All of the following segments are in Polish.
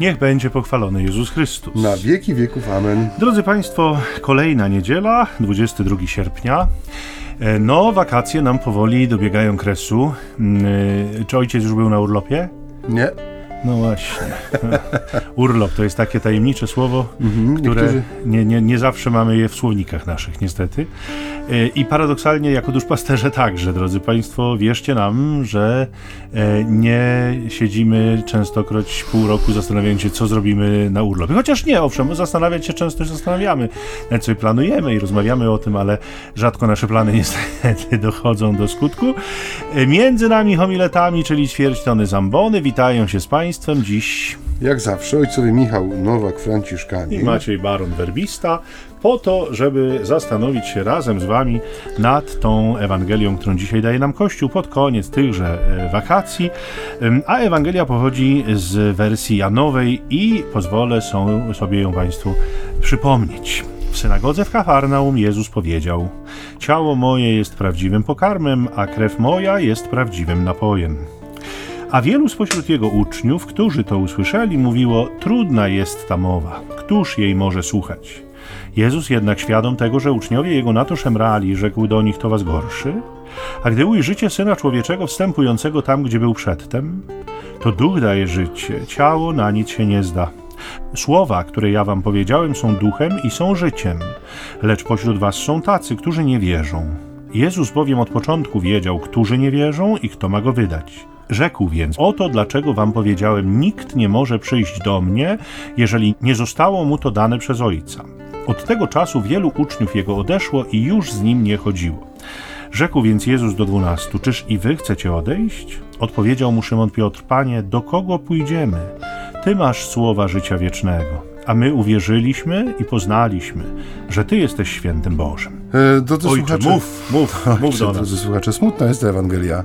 Niech będzie pochwalony Jezus Chrystus. Na wieki wieków. Amen. Drodzy Państwo, kolejna niedziela, 22 sierpnia. E, No, wakacje nam powoli dobiegają kresu. Mm, e, Czy ojciec już był na urlopie? Nie. No właśnie. Urlop to jest takie tajemnicze słowo, Mhm, które niektórzy- nie, nie, nie zawsze mamy je w słownikach naszych, niestety. E, I paradoksalnie, jako duszpasterze także, drodzy Państwo, wierzcie nam, że e, nie siedzimy częstokroć pół roku zastanawiając się, co zrobimy na urlopie. Chociaż nie, owszem, zastanawiać się często się zastanawiamy, nawet sobie planujemy i rozmawiamy o tym, ale rzadko nasze plany niestety dochodzą do skutku. E, Między nami homiletami, czyli ćwierć tony zambony, witają się z Państwem dziś Jak zawsze, ojcowie Michał Nowak, Franciszkanin. i Maciej Baron Werbista, po to, żeby zastanowić się razem z Wami nad tą Ewangelią, którą dzisiaj daje nam Kościół pod koniec tychże e, wakacji. A Ewangelia pochodzi z wersji Janowej i pozwolę sobie ją Państwu przypomnieć. W synagodze w Kafarnaum Jezus powiedział: Ciało moje jest prawdziwym pokarmem, a krew moja jest prawdziwym napojem. A wielu spośród jego uczniów, którzy to usłyszeli, mówiło: Trudna jest ta mowa, któż jej może słuchać? Jezus jednak, świadom tego, że uczniowie jego na to szemrali, rzekł do nich: To was gorszy? A gdy ujrzycie syna człowieczego wstępującego tam, gdzie był przedtem, to duch daje życie, ciało na nic się nie zda. Słowa, które ja wam powiedziałem, są duchem i są życiem, lecz pośród was są tacy, którzy nie wierzą. Jezus bowiem od początku wiedział, którzy nie wierzą i kto ma go wydać. Rzekł więc: Oto dlaczego wam powiedziałem: Nikt nie może przyjść do mnie, jeżeli nie zostało mu to dane przez Ojca. Od tego czasu wielu uczniów jego odeszło i już z nim nie chodziło. Rzekł więc Jezus do dwunastu: Czyż i wy chcecie odejść? Odpowiedział mu Szymon Piotr: Panie, do kogo pójdziemy? Ty masz słowa życia wiecznego, a my uwierzyliśmy i poznaliśmy, że Ty jesteś świętym Bożym. E, drodzy Ojcze, słuchacze, mów, mów, mów Ojcze, do nas. drodzy słuchacze, smutna jest ta Ewangelia.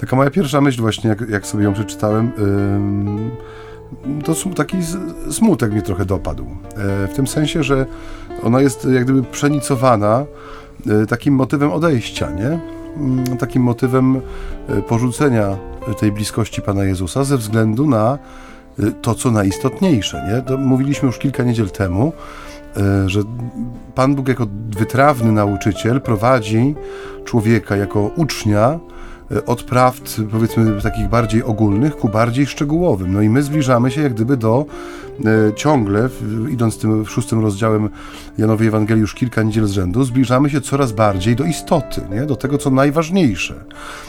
Taka moja pierwsza myśl właśnie, jak, jak sobie ją przeczytałem, to taki smutek mnie trochę dopadł. E, w tym sensie, że ona jest jak gdyby przenicowana e, takim motywem odejścia, nie? Mm, Takim motywem e, porzucenia tej bliskości Pana Jezusa ze względu na to, co najistotniejsze, nie? To mówiliśmy już kilka niedziel temu, że Pan Bóg jako wytrawny nauczyciel prowadzi człowieka jako ucznia od prawd, powiedzmy, takich bardziej ogólnych ku bardziej szczegółowym. No i my zbliżamy się jak gdyby do e, ciągle, w, idąc tym szóstym rozdziałem Janowej Ewangelii już kilka niedziel z rzędu, zbliżamy się coraz bardziej do istoty, nie? do tego, co najważniejsze,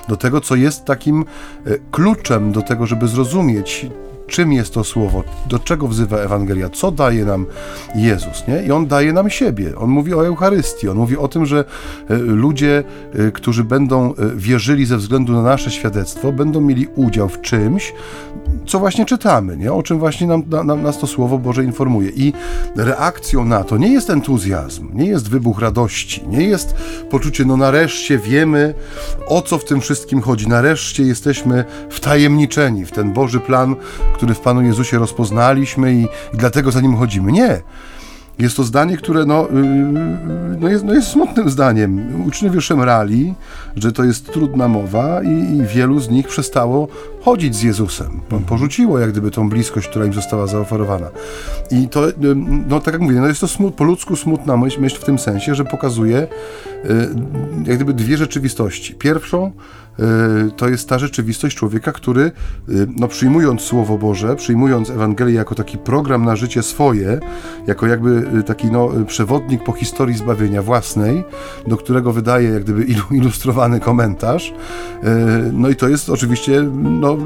do tego, co jest takim e, kluczem do tego, żeby zrozumieć czym jest to słowo, do czego wzywa Ewangelia, co daje nam Jezus, nie? I On daje nam siebie. On mówi o Eucharystii, On mówi o tym, że e, ludzie, e, którzy będą e, wierzyli ze względu na nasze świadectwo, będą mieli udział w czymś, co właśnie czytamy, nie? O czym właśnie nam, na, nam, nas to Słowo Boże informuje. I reakcją na to nie jest entuzjazm, nie jest wybuch radości, nie jest poczucie, no nareszcie wiemy, o co w tym wszystkim chodzi. Nareszcie jesteśmy wtajemniczeni w ten Boży plan, który w Panu Jezusie rozpoznaliśmy i, i dlatego za nim chodzimy. Nie. Jest to zdanie, które no, yy, no, jest, no jest smutnym zdaniem. Uczniowie szemrali, że to jest trudna mowa i, i wielu z nich przestało chodzić z Jezusem. Po- Porzuciło jak gdyby tą bliskość, która im została zaoferowana. I to, yy, no tak jak mówię, no jest to smut, po ludzku smutna myśl, myśl w tym sensie, że pokazuje jak gdyby dwie rzeczywistości. Pierwszą y, to jest ta rzeczywistość człowieka, który y, no, przyjmując Słowo Boże, przyjmując Ewangelię jako taki program na życie swoje, jako jakby y, taki no, y, przewodnik po historii zbawienia własnej, do którego wydaje jak gdyby ilu- ilustrowany komentarz. y, No i to jest oczywiście no, y,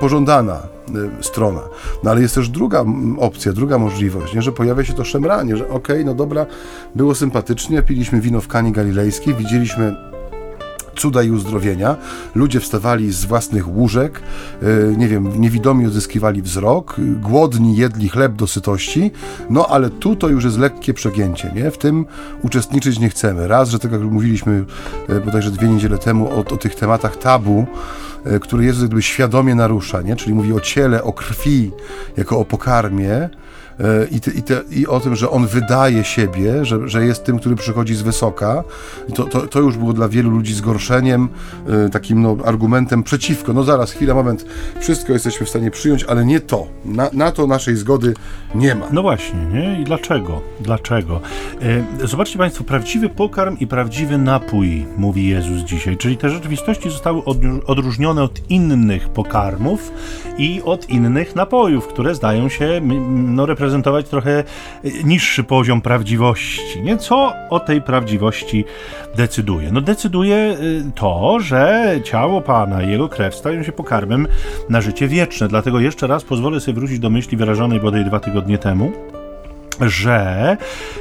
pożądana y, strona. No ale jest też druga opcja, druga możliwość, nie? że pojawia się to szemranie, że okej, no dobra, było sympatycznie, piliśmy wino w Kani Galilejskiej, widzieliśmy cuda i uzdrowienia. Ludzie wstawali z własnych łóżek, e, nie wiem, niewidomi odzyskiwali wzrok, głodni jedli chleb do sytości, no ale tu to już jest lekkie przegięcie, nie? W tym uczestniczyć nie chcemy. Raz, że tak jak mówiliśmy e, bodajże dwie niedziele temu o, o tych tematach tabu, e, które Jezus jakby świadomie narusza, nie? Czyli mówi o ciele, o krwi, jako o pokarmie, i, te, i, te, i o tym, że on wydaje siebie, że, że jest tym, który przychodzi z wysoka, to, to, to już było dla wielu ludzi zgorszeniem, e, takim no, argumentem przeciwko. No zaraz, chwila, moment, wszystko jesteśmy w stanie przyjąć, ale nie to. Na, na to naszej zgody nie ma. No właśnie, nie? I dlaczego? Dlaczego? E, zobaczcie Państwo, prawdziwy pokarm i prawdziwy napój, mówi Jezus dzisiaj, czyli te rzeczywistości zostały odróżnione od innych pokarmów i od innych napojów, które zdają się no, reprezentować trochę e, niższy poziom prawdziwości. Nie? Co o tej prawdziwości decyduje? No decyduje e, to, że ciało Pana i Jego krew stają się pokarmem na życie wieczne. Dlatego jeszcze raz pozwolę sobie wrócić do myśli wyrażonej bodaj dwa tygodnie temu że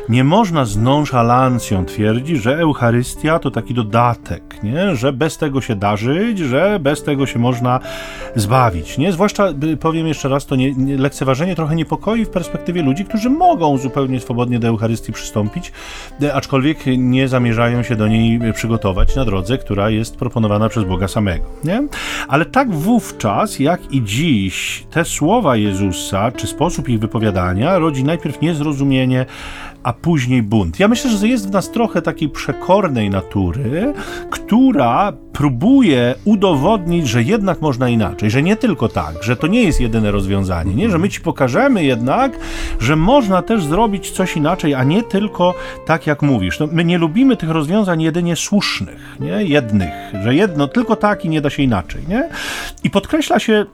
nie można z nonszalancją twierdzić, że Eucharystia to taki dodatek, nie? że bez tego się da żyć, że bez tego się można zbawić. Nie? Zwłaszcza, powiem jeszcze raz, to nie, nie, lekceważenie trochę niepokoi w perspektywie ludzi, którzy mogą zupełnie swobodnie do Eucharystii przystąpić, e, aczkolwiek nie zamierzają się do niej przygotować na drodze, która jest proponowana przez Boga samego. Nie? Ale tak wówczas, jak i dziś, te słowa Jezusa, czy sposób ich wypowiadania rodzi najpierw niezrozumienie, zrozumienie, a później bunt. Ja myślę, że jest w nas trochę takiej przekornej natury, która próbuje udowodnić, że jednak można inaczej, że nie tylko tak, że to nie jest jedyne rozwiązanie, nie? że my ci pokażemy jednak, że można też zrobić coś inaczej, a nie tylko tak, jak mówisz. No, my nie lubimy tych rozwiązań jedynie słusznych, nie? jednych, że jedno tylko tak i nie da się inaczej. Nie? I podkreśla się,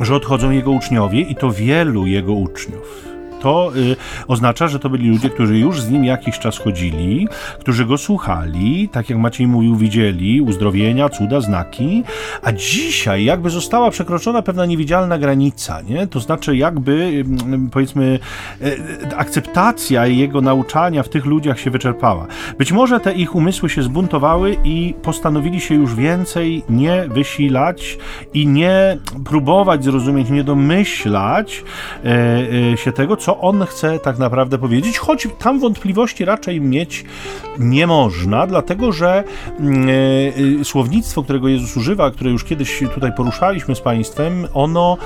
że odchodzą jego uczniowie i to wielu jego uczniów to y, oznacza, że to byli ludzie, którzy już z nim jakiś czas chodzili, którzy go słuchali, tak jak Maciej mówił, widzieli uzdrowienia, cuda, znaki, a dzisiaj jakby została przekroczona pewna niewidzialna granica, nie? To znaczy jakby, powiedzmy, e, akceptacja jego nauczania w tych ludziach się wyczerpała. Być może te ich umysły się zbuntowały i postanowili się już więcej nie wysilać i nie próbować zrozumieć, nie domyślać e, e, się tego, co co on chce tak naprawdę powiedzieć, choć tam wątpliwości raczej mieć nie można, dlatego że yy, słownictwo, którego Jezus używa, które już kiedyś tutaj poruszaliśmy z Państwem, ono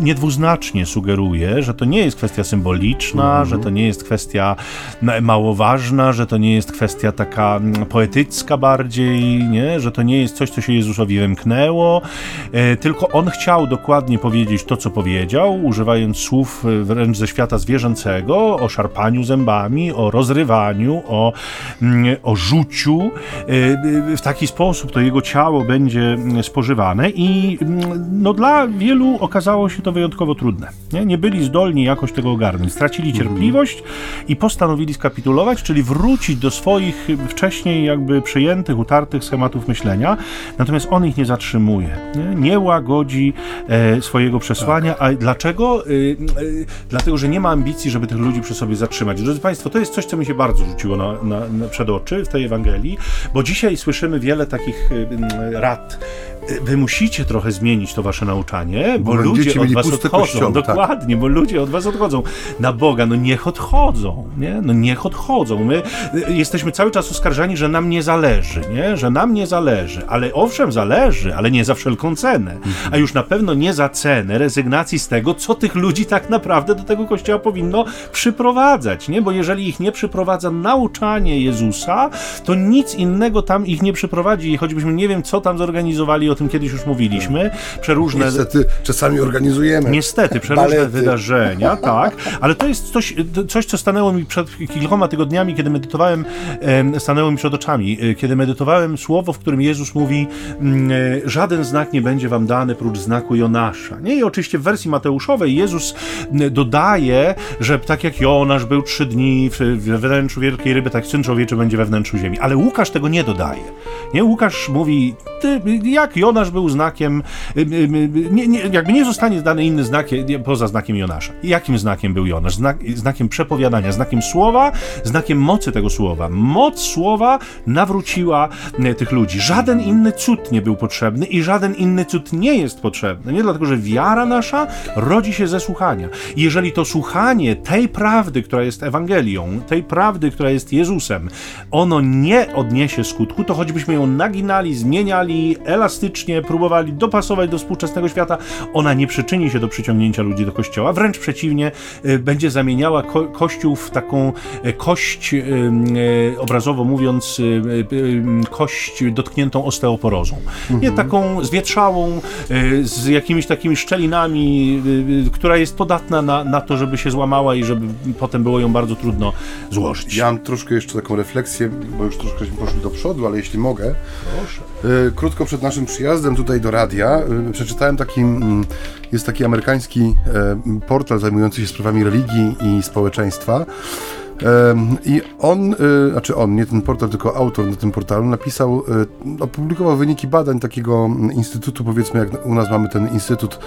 niedwuznacznie sugeruje, że to nie jest kwestia symboliczna, mm -hmm. że to nie jest kwestia mało ważna, że to nie jest kwestia taka mm, poetycka bardziej, nie? że to nie jest coś, co się Jezusowi wymknęło, yy, tylko on chciał dokładnie powiedzieć to, co powiedział, używając słów wręcz ze świata zwierzęcego, o szarpaniu zębami, o rozrywaniu, o, mm, o rzuciu. E, w taki sposób to jego ciało będzie spożywane i mm, no, dla wielu okazało się to wyjątkowo trudne. Nie, nie byli zdolni jakoś tego ogarnąć. Stracili mhm. cierpliwość i postanowili skapitulować, czyli wrócić do swoich wcześniej jakby przyjętych, utartych schematów myślenia. Natomiast on ich nie zatrzymuje. Nie, nie łagodzi e, swojego przesłania. A dlaczego? E, e, dlatego, że nie ma ambicji, żeby tych ludzi przy sobie zatrzymać. Drodzy Państwo, to jest coś, co mi się bardzo rzuciło na, na, na przed oczy w tej Ewangelii, bo dzisiaj słyszymy wiele takich rad wy musicie trochę zmienić to wasze nauczanie, bo, bo ludzie od was odchodzą. Kościoły, tak. Dokładnie, tak. bo ludzie od was odchodzą. Na Boga, no niech odchodzą, nie? No niech odchodzą. My y, jesteśmy cały czas oskarżani, że nam nie zależy, nie? Że nam nie zależy. Ale owszem, zależy, ale nie za wszelką cenę. Mhm. A już na pewno nie za cenę rezygnacji z tego, co tych ludzi tak naprawdę do tego kościoła powinno przyprowadzać, nie? Bo jeżeli ich nie przyprowadza nauczanie Jezusa, to nic innego tam ich nie przyprowadzi. I choćbyśmy nie wiem, co tam zorganizowali o tym kiedyś już mówiliśmy. Przeróżne... Niestety czasami organizujemy. Niestety, przeróżne balety. wydarzenia, tak. Ale to jest coś, coś, co stanęło mi przed kilkoma tygodniami, kiedy medytowałem, stanęło mi przed oczami, e, kiedy medytowałem słowo, w którym Jezus mówi mm, e, żaden znak nie będzie wam dany prócz znaku Jonasza. Nie? I oczywiście w wersji mateuszowej Jezus dodaje, że tak jak Jonasz był trzy dni we wnętrzu wielkiej ryby, tak syn człowieczy będzie we wnętrzu ziemi. Ale Łukasz tego nie dodaje. Nie? Łukasz mówi, ty, jak Jonasz był znakiem, y, y, y, nie, nie, jakby nie zostanie zdany inny znak poza znakiem Jonasza. Jakim znakiem był Jonasz? Znak, znakiem przepowiadania, znakiem słowa, znakiem mocy tego słowa. Moc słowa nawróciła tych ludzi. Żaden inny cud nie był potrzebny i żaden inny cud nie jest potrzebny. Nie dlatego, że wiara nasza rodzi się ze słuchania. Jeżeli to słuchanie tej prawdy, która jest Ewangelią, tej prawdy, która jest Jezusem, ono nie odniesie skutku, to choćbyśmy ją naginali, zmieniali, elastycznie, próbowali dopasować do współczesnego świata. Ona nie przyczyni się do przyciągnięcia ludzi do kościoła, wręcz przeciwnie, y, będzie zamieniała ko kościół w taką y, kość, obrazowo mówiąc, kość dotkniętą osteoporozą. Mhm. Nie taką zwietrzałą, z jakimiś takimi szczelinami, która jest podatna na, na to, żeby się złamała i żeby potem było ją bardzo trudno złożyć. Ja mam troszkę jeszcze taką refleksję, bo już troszkę poszli do przodu, ale jeśli mogę. Proszę. Krótko przed naszym przyjazdem tutaj do radia e, przeczytałem taki, mm, jest taki amerykański e, portal zajmujący się sprawami religii i społeczeństwa. I on, y, znaczy on, nie ten portal, tylko autor na tym portalu napisał, y, opublikował wyniki badań takiego instytutu, powiedzmy jak u nas mamy ten Instytut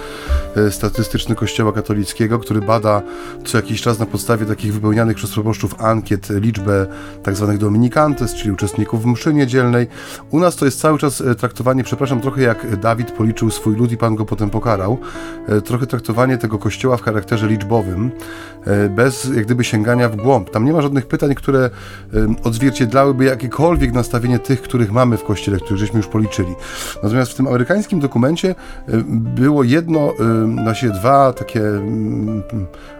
y, Statystyczny Kościoła Katolickiego, który bada co jakiś czas na podstawie takich wypełnianych przez proboszczów ankiet liczbę tak zwanych dominikantes, czyli uczestników mszy niedzielnej. U nas to jest cały czas traktowanie, przepraszam, trochę jak Dawid policzył swój lud i Pan go potem pokarał, trochę traktowanie tego kościoła w charakterze liczbowym, bez jak gdyby sięgania w głąb tam nie ma żadnych pytań, które odzwierciedlałyby jakiekolwiek nastawienie tych, których mamy w kościele, których żeśmy już policzyli. Natomiast w tym amerykańskim dokumencie było jedno, właściwie dwa takie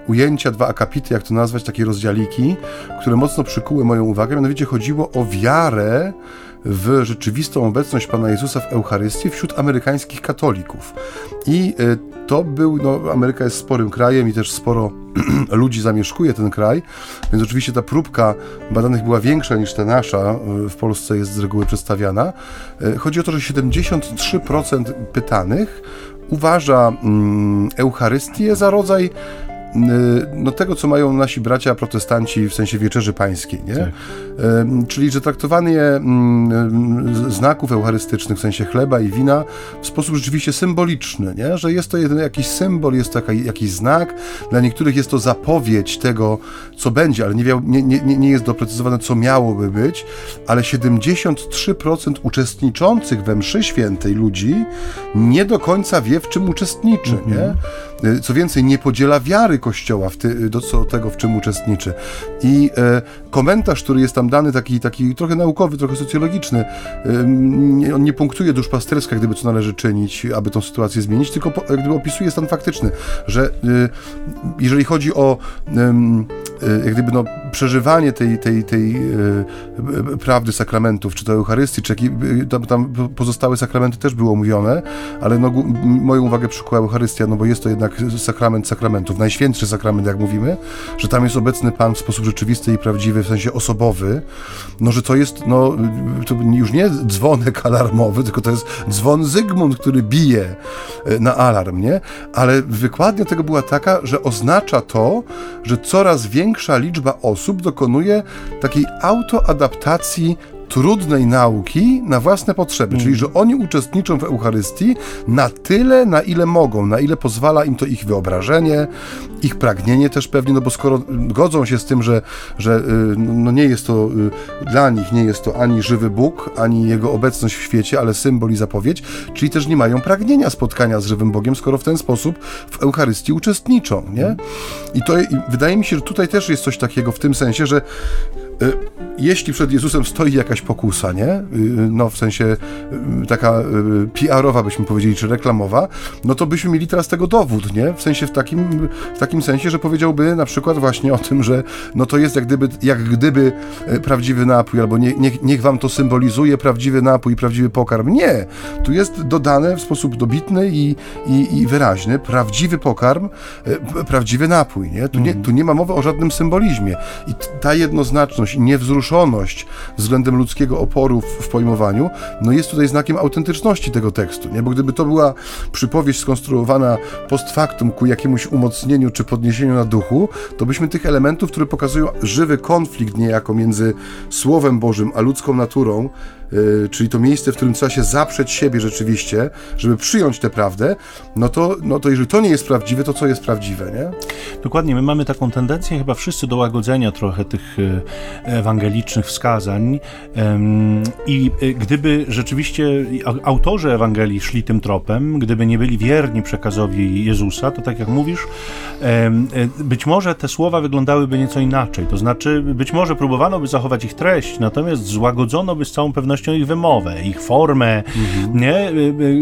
ujęcia, dwa akapity, jak to nazwać, takie rozdziałiki, które mocno przykuły moją uwagę. Mianowicie chodziło o wiarę w rzeczywistą obecność Pana Jezusa w Eucharystii wśród amerykańskich katolików. I e, to był, no, Ameryka jest sporym krajem i też sporo ludzi zamieszkuje ten kraj, więc oczywiście ta próbka badanych była większa niż ta nasza, e, w Polsce jest z reguły przedstawiana. E, chodzi o to, że 73% pytanych uważa mm, Eucharystię za rodzaj no, tego, co mają nasi bracia protestanci w sensie wieczerzy pańskiej, nie? Tak. Czyli, że traktowanie mm, znaków eucharystycznych w sensie chleba i wina w sposób rzeczywiście symboliczny, nie? Że jest to jakiś symbol, jest to jakiś znak, dla niektórych jest to zapowiedź tego, co będzie, ale nie, nie, nie, nie jest doprecyzowane, co miałoby być, ale 73% uczestniczących we mszy świętej ludzi nie do końca wie, w czym uczestniczy, nie? Y, co więcej, nie podziela wiary Kościoła w ty, do co, tego, w czym uczestniczy. I e, komentarz, który jest tam dany, taki, taki trochę naukowy, trochę socjologiczny, e, on nie punktuje duszpasterska, gdyby co należy czynić, aby tą sytuację zmienić, tylko po, gdyby opisuje stan faktyczny, że e, jeżeli chodzi o jak gdyby no, przeżywanie tej, tej, tej prawdy sakramentów, czy to Eucharystii, czy jak, tam, tam pozostałe sakramenty też były omówione, ale no, moją uwagę przykuła Eucharystia, no bo jest to jednak sakrament sakramentów, najświętszy sakrament, jak mówimy, że tam jest obecny Pan w sposób rzeczywisty i prawdziwy, w sensie osobowy, no że to jest, no, to już nie dzwonek alarmowy, tylko to jest dzwon Zygmunt, który bije na alarm, nie? Ale wykładnia tego była taka, że oznacza to, że coraz większa liczba osób dokonuje takiej autoadaptacji trudnej nauki na własne potrzeby, mm. czyli że oni uczestniczą w Eucharystii na tyle, na ile mogą, na ile pozwala im to ich wyobrażenie, ich pragnienie też pewnie, no bo skoro godzą się z tym, że, że y, no nie jest to y, dla nich, nie jest to ani żywy Bóg, ani jego obecność w świecie, ale symbol i zapowiedź, czyli też nie mają pragnienia spotkania z żywym Bogiem, skoro w ten sposób w Eucharystii uczestniczą, nie? I to i wydaje mi się, że tutaj też jest coś takiego w tym sensie, że jeśli przed Jezusem stoi jakaś pokusa, nie? Y, no w sensie y, taka y, PR-owa byśmy powiedzieli, czy reklamowa, no to byśmy mieli teraz tego dowód, nie? W sensie w takim, w takim sensie, że powiedziałby na przykład właśnie o tym, że no to jest jak gdyby, jak gdyby prawdziwy napój, albo nie, niech, niech wam to symbolizuje prawdziwy napój, prawdziwy pokarm. Nie! Tu jest dodane w sposób dobitny i, i, i wyraźny prawdziwy pokarm, prawdziwy napój, nie? Tu, nie? tu nie ma mowy o żadnym symbolizmie. I ta jednoznaczność i niewzruszoność względem ludzkiego oporu w, w pojmowaniu, no jest tutaj znakiem autentyczności tego tekstu, nie? Bo gdyby to była przypowieść skonstruowana post factum ku jakiemuś umocnieniu czy podniesieniu na duchu, to byśmy tych elementów, które pokazują żywy konflikt niejako między Słowem Bożym a ludzką naturą, czyli to miejsce, w którym trzeba się zaprzeć siebie rzeczywiście, żeby przyjąć tę prawdę, no to, no to jeżeli to nie jest prawdziwe, to co jest prawdziwe, nie? Dokładnie, my mamy taką tendencję chyba wszyscy do łagodzenia trochę tych, y, ewangelicznych wskazań i gdyby rzeczywiście autorzy Ewangelii szli tym tropem, gdyby nie byli wierni przekazowi Jezusa, to tak jak mówisz, być może te słowa wyglądałyby nieco inaczej. To znaczy, być może próbowano by zachować ich treść, natomiast złagodzono by z całą pewnością ich wymowę, ich formę, mhm. nie?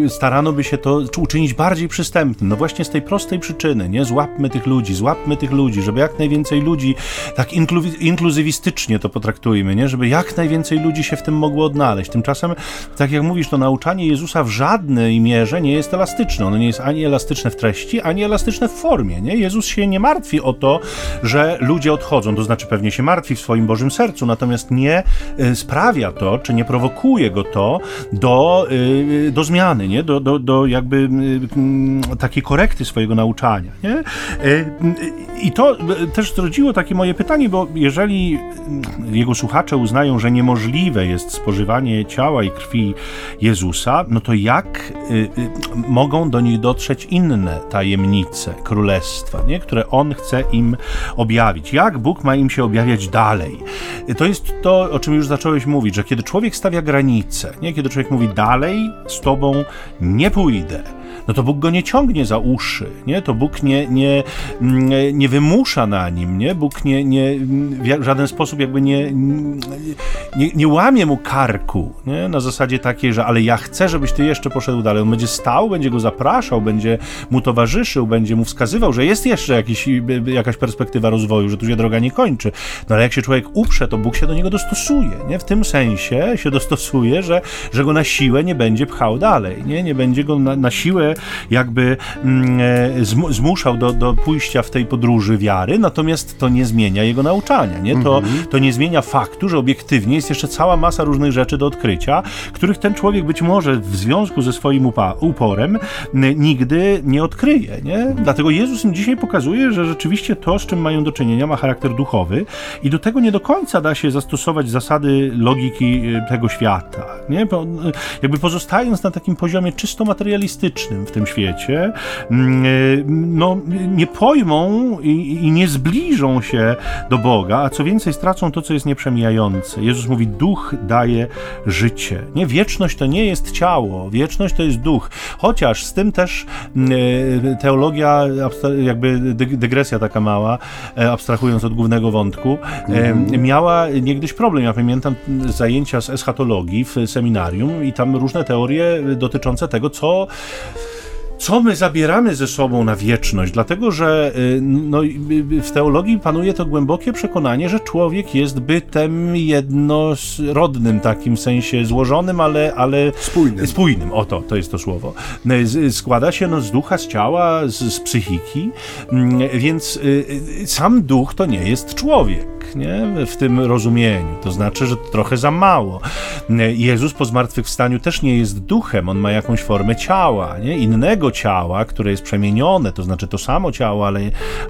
Starano by się to uczynić bardziej przystępnym. No właśnie z tej prostej przyczyny, nie? Złapmy tych ludzi, złapmy tych ludzi, żeby jak najwięcej ludzi, tak inklu inkluzywistycznie to potraktujmy, nie? Żeby jak najwięcej ludzi się w tym mogło odnaleźć. Tymczasem, tak jak mówisz, to nauczanie Jezusa w żadnej mierze nie jest elastyczne. Ono nie jest ani elastyczne w treści, ani elastyczne w formie, nie? Jezus się nie martwi o to, że ludzie odchodzą, to znaczy pewnie się martwi w swoim Bożym sercu, natomiast nie y, sprawia to, czy nie prowokuje go to do, y, do zmiany, nie? Do, do, do jakby y, takiej korekty swojego nauczania, nie? I to też zrodziło takie moje pytanie, bo jeżeli jego słuchacze uznają, że niemożliwe jest spożywanie ciała i krwi Jezusa, no to jak mogą do nich dotrzeć inne tajemnice królestwa, nie? które on chce im objawić? Jak Bóg ma im się objawiać dalej? To jest to, o czym już zacząłeś mówić, że kiedy człowiek stawia granice, nie? kiedy człowiek mówi dalej z tobą nie pójdę, no to Bóg go nie ciągnie za uszy, nie? To Bóg nie, nie, nie wymusza na nim, nie? Bóg nie, nie, w żaden sposób jakby nie, nie, nie łamie mu karku, nie? Na zasadzie takiej, że ale ja chcę, żebyś ty jeszcze poszedł dalej. On będzie stał, będzie go zapraszał, będzie mu towarzyszył, będzie mu wskazywał, że jest jeszcze jakiś, jakaś perspektywa rozwoju, że tu się droga nie kończy. No ale jak się człowiek uprze, to Bóg się do niego dostosuje, nie? W tym sensie się dostosuje, że, że go na siłę nie będzie pchał dalej, nie? Nie będzie go na, na siłę jakby mm, e, zmuszał do, do pójścia w tej podróży wiary, natomiast to nie zmienia jego nauczania, nie? To, mhm. to nie zmienia faktu, że obiektywnie jest jeszcze cała masa różnych rzeczy do odkrycia, których ten człowiek być może w związku ze swoim uporem nigdy nie odkryje, nie? Dlatego Jezus im dzisiaj pokazuje, że rzeczywiście to, z czym mają do czynienia, ma charakter duchowy i do tego nie do końca da się zastosować zasady logiki e, tego świata, nie? Bo, jakby pozostając na takim poziomie czysto materialistycznym, w tym świecie, mm, y, no, nie pojmą i, i, nie zbliżą się do Boga, a co więcej stracą to, co jest nieprzemijające. Jezus mówi, duch daje życie. Nie, wieczność to nie jest ciało, wieczność to jest duch. Chociaż z tym też mm, y, teologia, jakby dygresja taka mała, e, abstrahując od głównego wątku, mm. miała niegdyś problem. Ja pamiętam zajęcia z eschatologii w seminarium i tam różne teorie dotyczące tego, co co my zabieramy ze sobą na wieczność, dlatego że y, no, w teologii panuje to głębokie przekonanie, że człowiek jest bytem jednorodnym, takim sensie złożonym, ale, ale spójnym. spójnym. Oto, to jest to słowo. Składa się no, z ducha, z ciała, z, z psychiki, mm, więc y, y, sam duch to nie jest człowiek nie? w tym rozumieniu. To znaczy, że to trochę za mało. Jezus po zmartwychwstaniu też nie jest duchem, on ma jakąś formę ciała, nie? innego ciała, które jest przemienione, to znaczy to samo ciało, ale,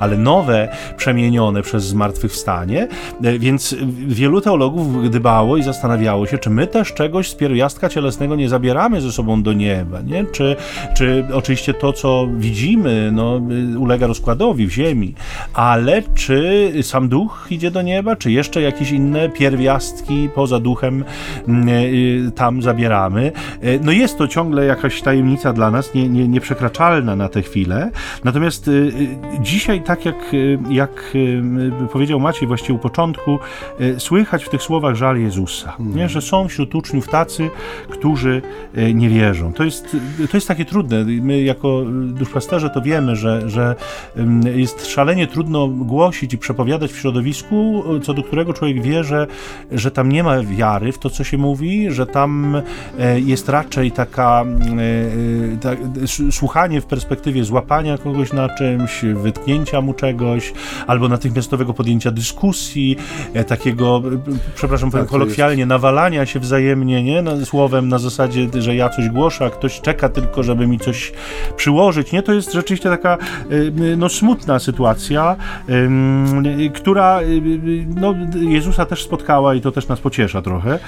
ale nowe, przemienione przez zmartwychwstanie. Więc wielu teologów gdybało i zastanawiało się, czy my też czegoś z pierwiastka cielesnego nie zabieramy ze sobą do nieba, nie? Czy, czy oczywiście to, co widzimy, no, ulega rozkładowi w ziemi, ale czy sam duch idzie do nieba, czy jeszcze jakieś inne pierwiastki poza duchem mm, y, tam zabieramy. Y, no jest to ciągle jakaś tajemnica dla nas, nie, nie, nieprzekraczalna na tę chwilę. Natomiast y, dzisiaj, tak jak, jak powiedział Maciej właściwie u początku, słychać w tych słowach żal Jezusa, nie? Hmm. że są wśród uczniów tacy, którzy nie wierzą. To jest, to jest takie trudne. My jako duszpasterze to wiemy, że, że jest szalenie trudno głosić i przepowiadać w środowisku, co do którego człowiek wie, że, że tam nie ma wiary w to, co się mówi, że tam e, jest raczej taka e, ta, słuchanie w perspektywie złapania kogoś na czymś, wytknięcia mu czegoś, albo natychmiastowego podjęcia dyskusji, e, takiego, przepraszam, tak, kolokwialnie, jest. nawalania się wzajemnie, nie? Na, słowem na zasadzie, że ja coś głoszę, a ktoś czeka tylko, żeby mi coś przyłożyć, nie? To jest rzeczywiście taka no, smutna sytuacja, która no, Jezusa też spotkała i to też nas pociesza trochę.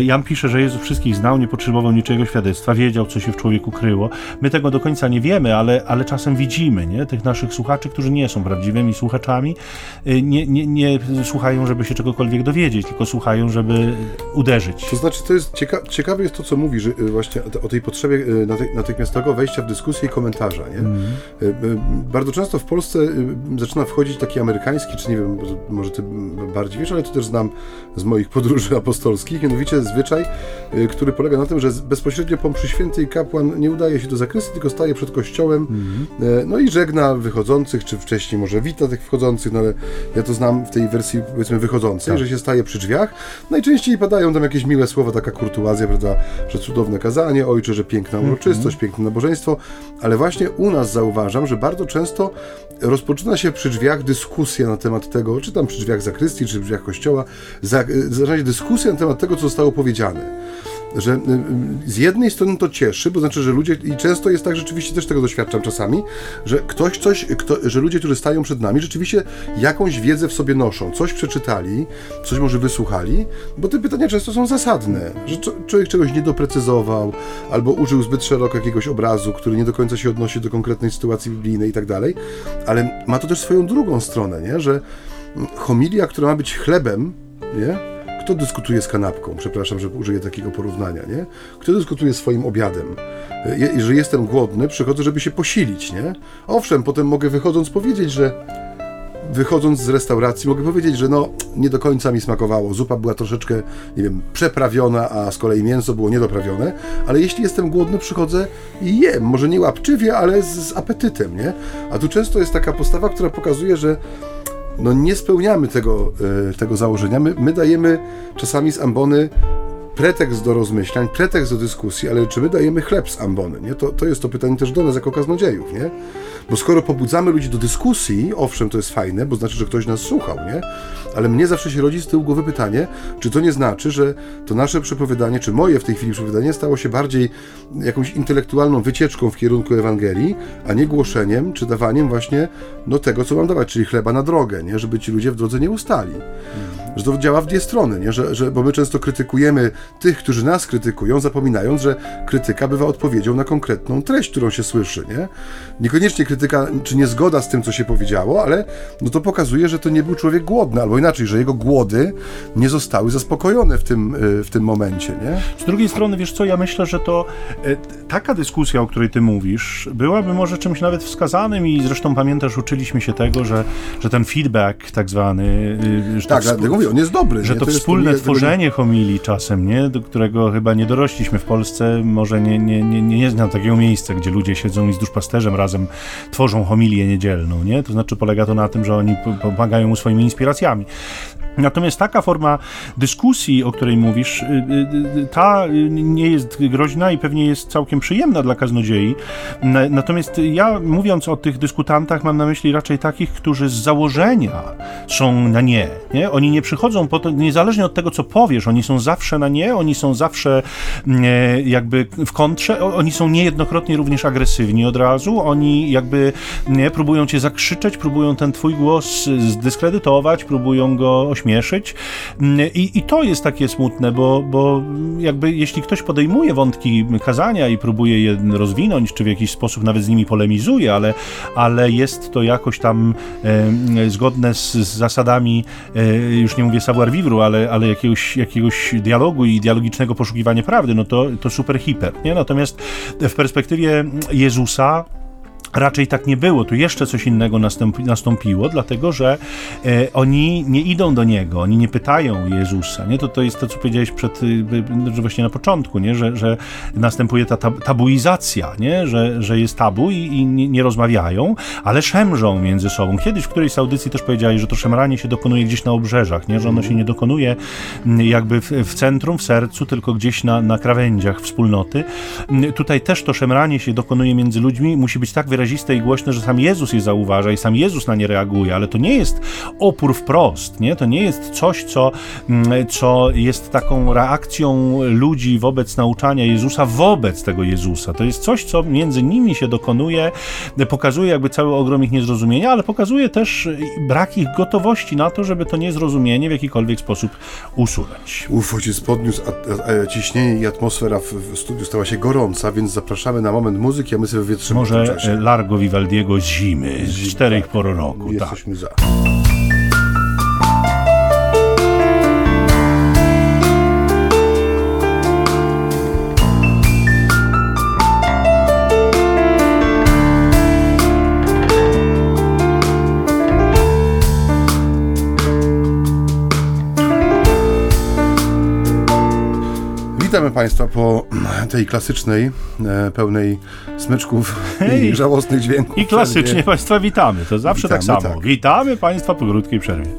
Jan pisze, że Jezus wszystkich znał, nie potrzebował niczego świadectwa, wiedział, co się w człowieku kryło. My tego do końca nie wiemy, ale, ale czasem widzimy, nie? Tych naszych słuchaczy, którzy nie są prawdziwymi słuchaczami, nie, nie, nie słuchają, żeby się czegokolwiek dowiedzieć, tylko słuchają, żeby uderzyć. To znaczy, to jest cieka ciekawe jest to, co mówi, że właśnie o tej potrzebie natychmiastowego wejścia w dyskusję i komentarza, nie? Mm. Bardzo często w Polsce zaczyna wchodzić taki amerykański, czy nie wiem, może ty bardziej wiesz, ale to też znam z moich podróży apostolskich, mianowicie zwyczaj, y, który polega na tym, że bezpośrednio po mszy świętej kapłan nie udaje się do zakrysty, tylko staje przed kościołem, mm. no i żegna wychodzących, czy wcześniej może wita tych wchodzących, no ale ja to znam w tej wersji, powiedzmy, wychodzącej, tak. że się staje przy drzwiach. Najczęściej padają tam jakieś miłe słowa, taka kurtuazja, prawda, że cudowne kazanie, ojcze, że piękna mhm. uroczystość, mm. piękne nabożeństwo, ale właśnie u nas zauważam, że bardzo często rozpoczyna się przy drzwiach dyskusja na temat tego, czy tam przy drzwiach zakrystii, czy przy drzwiach kościoła, za, zacząć dyskusję na temat tego, co zostało powiedziane że y, y, z jednej strony to cieszy, bo znaczy, że ludzie, i często jest tak, rzeczywiście też tego doświadczam czasami, że ktoś coś, kto, że ludzie, którzy stają przed nami, rzeczywiście jakąś wiedzę w sobie noszą, coś przeczytali, coś może wysłuchali, bo te pytania często są zasadne, że człowiek czegoś nie doprecyzował, albo użył zbyt szeroko jakiegoś obrazu, który nie do końca się odnosi do konkretnej sytuacji biblijnej i tak dalej, ale ma to też swoją drugą stronę, nie? że homilia, która ma być chlebem, nie? Kto dyskutuje z kanapką? Przepraszam, że użyję takiego porównania, nie? Kto dyskutuje swoim obiadem? Je, że jestem głodny, przychodzę, żeby się posilić, nie? Owszem, potem mogę wychodząc powiedzieć, że wychodząc z restauracji mogę powiedzieć, że no nie do końca mi smakowało. Zupa była troszeczkę, nie wiem, przeprawiona, a z kolei mięso było niedoprawione, ale jeśli jestem głodny, przychodzę i jem. Może nie łapczywie, ale z, z apetytem, nie? A tu często jest taka postawa, która pokazuje, że no nie spełniamy tego, e, tego założenia. My, my dajemy czasami z ambony pretekst do rozmyślań, pretekst do dyskusji, ale czy my dajemy chleb z ambony? Nie? To, to jest to pytanie też do nas jako kaznodziejów, nie? Bo skoro pobudzamy ludzi do dyskusji, owszem, to jest fajne, bo znaczy, że ktoś nas słuchał, nie? Ale mnie zawsze się rodzi z tyłu głowy pytanie, czy to nie znaczy, że to nasze przepowiadanie, czy moje w tej chwili przepowiadanie stało się bardziej jakąś intelektualną wycieczką w kierunku Ewangelii, a nie głoszeniem, czy dawaniem właśnie no, tego, co mam dawać, czyli chleba na drogę, nie? Żeby ci ludzie w drodze nie ustali. Że to działa w dwie strony, nie? Że, że, bo my często krytykujemy tych, którzy nas krytykują, zapominając, że krytyka bywa odpowiedzią na konkretną treść, którą się słyszy, nie? Niekoniecznie krytyka, czy niezgoda z tym, co się powiedziało, ale no to pokazuje, że to nie był człowiek głodny, albo inaczej, że jego głody nie zostały zaspokojone w tym, y, w tym momencie, nie? Z drugiej strony, wiesz co, ja myślę, że to e, taka dyskusja, o której ty mówisz, byłaby może czymś nawet wskazanym i zresztą pamiętasz, uczyliśmy się tego, że, że ten feedback tak zwany... Y, że tak, to współ... mówię, on jest dobry. Że nie? to, to wspólne jest, tworzenie homilii czasem, nie? Do którego chyba nie dorośliśmy w Polsce, może nie, nie, nie, nie znam takiego miejsca, gdzie ludzie siedzą i z duszpasterzem razem tworzą homilię niedzielną, nie? To znaczy polega to na tym, że oni pomagają mu swoimi inspiracjami. Natomiast taka forma dyskusji, o której mówisz, y, y, y, ta nie jest groźna i pewnie jest całkiem przyjemna dla kaznodziei. Natomiast ja, mówiąc o tych dyskutantach, mam na myśli raczej takich, którzy z założenia są na nie. nie? Oni nie przychodzą po to, niezależnie od tego, co powiesz, oni są zawsze na nie, oni są zawsze mm, e, jakby w kontrze, oni są niejednokrotnie również agresywni od razu, oni jakby nie, próbują cię zakrzyczeć, próbują ten twój głos zdyskredytować, próbują go ośmieszyć ośmieszyć. Mm, I, I to jest takie smutne, bo, bo jakby jeśli ktoś podejmuje wątki kazania i próbuje je rozwinąć, czy w jakiś sposób nawet z nimi polemizuje, ale, ale jest to jakoś tam e, zgodne z, z zasadami, e, już nie mówię savoir vivre, ale, ale jakiegoś, jakiegoś dialogu i dialogicznego poszukiwania prawdy, no to, to super hiper. Nie? Natomiast w perspektywie Jezusa Raczej tak nie było. Tu jeszcze coś innego nastąpi, nastąpiło, dlatego że e, oni nie idą do niego, oni nie pytają Jezusa. Nie? To, to jest to, co powiedziałeś przed, e, że właśnie na początku, nie? Że, że następuje ta tabuizacja, nie? Że, że jest tabu i, i nie, nie, rozmawiają, ale szemrzą między sobą. Kiedyś w którejś z audycji też powiedziałeś, że to szemranie się dokonuje gdzieś na obrzeżach, nie? że ono się nie dokonuje jakby w, w centrum, w sercu, tylko gdzieś na, na krawędziach wspólnoty. Tutaj też to szemranie się dokonuje między ludźmi, musi być tak wyraźne, wyraziste i głośne, że sam Jezus je zauważa i sam Jezus na nie reaguje, ale to nie jest opór wprost, nie? To nie jest coś, co, mm, co jest taką reakcją ludzi wobec nauczania Jezusa, wobec tego Jezusa. To jest coś, co między nimi się dokonuje, pokazuje jakby cały ogrom ich niezrozumienia, ale pokazuje też brak ich gotowości na to, żeby to niezrozumienie w jakikolwiek sposób usunąć. Uf, ojciec podniósł, a, a, ciśnienie i atmosfera w, w studiu stała się gorąca, więc zapraszamy na moment muzyki, a my sobie wietrzymy Może Largo Vivaldiego zimy, z czterech tak. por roku. Jesteśmy tak. za. Witamy Państwa po tej klasycznej, e, pełnej smyczków Hej. i żałosnych dźwięków. I klasycznie przerwie. Państwa witamy, to zawsze tak witamy, tak samo. Tak. Witamy Państwa po krótkiej przerwie.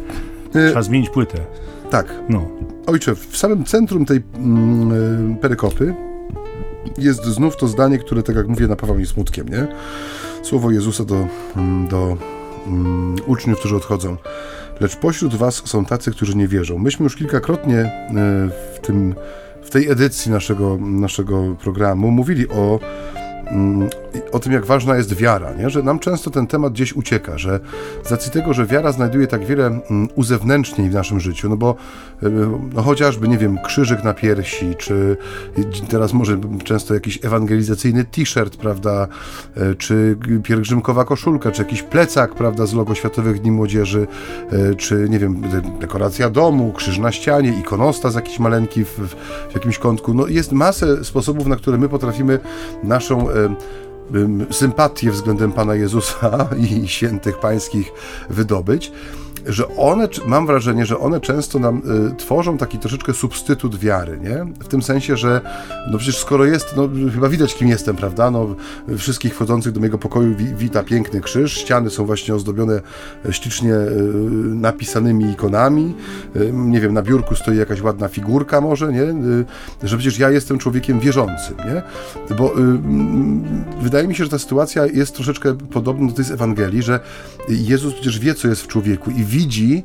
E, Trzeba zmienić płytę. Tak. No. Ojcze, w samym centrum tej mm, e, perykopy jest znów to zdanie, które, tak jak mówię, napawa mnie smutkiem, nie? Słowo Jezusa do, mm, do um, uczniów, którzy odchodzą. Lecz pośród was są tacy, którzy nie wierzą. Myśmy już kilkakrotnie w tym w tej edycji naszego, naszego programu mówili o Mm, o tym, jak ważna jest wiara, nie? że nam często ten temat gdzieś ucieka, że z racji tego, że wiara znajduje tak wiele mm, uzewnętrznień w naszym życiu, no bo y, no chociażby, nie wiem, krzyżyk na piersi, czy teraz może często jakiś ewangelizacyjny t-shirt, prawda, y, czy pielgrzymkowa koszulka, czy jakiś plecak, prawda, z logo Światowych Dni Młodzieży, y, czy, nie wiem, dekoracja domu, krzyż na ścianie, ikonostas jakiś maleńki w, w jakimś kątku, no jest masę sposobów, na które my potrafimy naszą sympatię względem Pana Jezusa i świętych pańskich wydobyć że one, mam wrażenie, że one często nam y, tworzą taki troszeczkę substytut wiary, nie? W tym sensie, że no przecież skoro jest, no chyba widać kim jestem, prawda? No wszystkich wchodzących do mojego pokoju wi wita piękny krzyż, ściany są właśnie ozdobione e, ślicznie y, napisanymi ikonami, y, nie wiem, na biurku stoi jakaś ładna figurka może, nie? że przecież ja jestem człowiekiem wierzącym, nie? Bo wydaje mi się, że ta sytuacja jest troszeczkę podobna do tej z Ewangelii, że Jezus przecież wie, co jest w człowieku i widzi,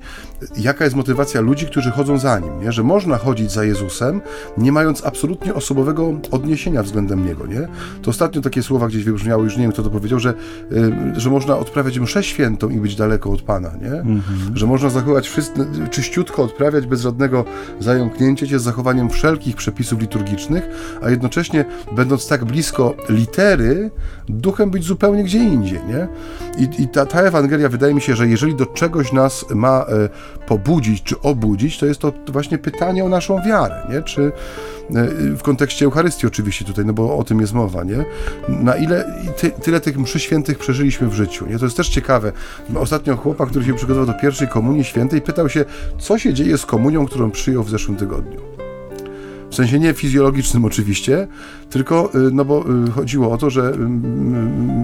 jaka jest motywacja ludzi, którzy chodzą za nim, nie? że można chodzić za Jezusem, nie mając absolutnie osobowego odniesienia względem Niego. Nie? To ostatnio takie słowa gdzieś wybrzmiały, już nie wiem, kto to powiedział, że, y, że można odprawiać mszę świętą i być daleko od Pana, nie? Mhm. że można zachować wszystko, czyściutko odprawiać bez żadnego zająknięcia się z zachowaniem wszelkich przepisów liturgicznych, a jednocześnie będąc tak blisko litery, duchem być zupełnie gdzie indziej. Nie? I, i ta, ta Ewangelia wydaje mi się, że jeżeli do czegoś nas ma e, pobudzić czy obudzić, to jest to właśnie pytanie o naszą wiarę, nie? Czy e, w kontekście Eucharystii oczywiście tutaj, no bo o tym jest mowa, nie? Na ile ty, tyle tych mszy świętych przeżyliśmy w życiu, nie? To jest też ciekawe. Ostatnio chłopak, który się przygotował do pierwszej komunii świętej, pytał się, co się dzieje z komunią, którą przyjął w zeszłym tygodniu. W sensie nie fizjologicznym oczywiście, tylko y, no bo y, chodziło o to, że y,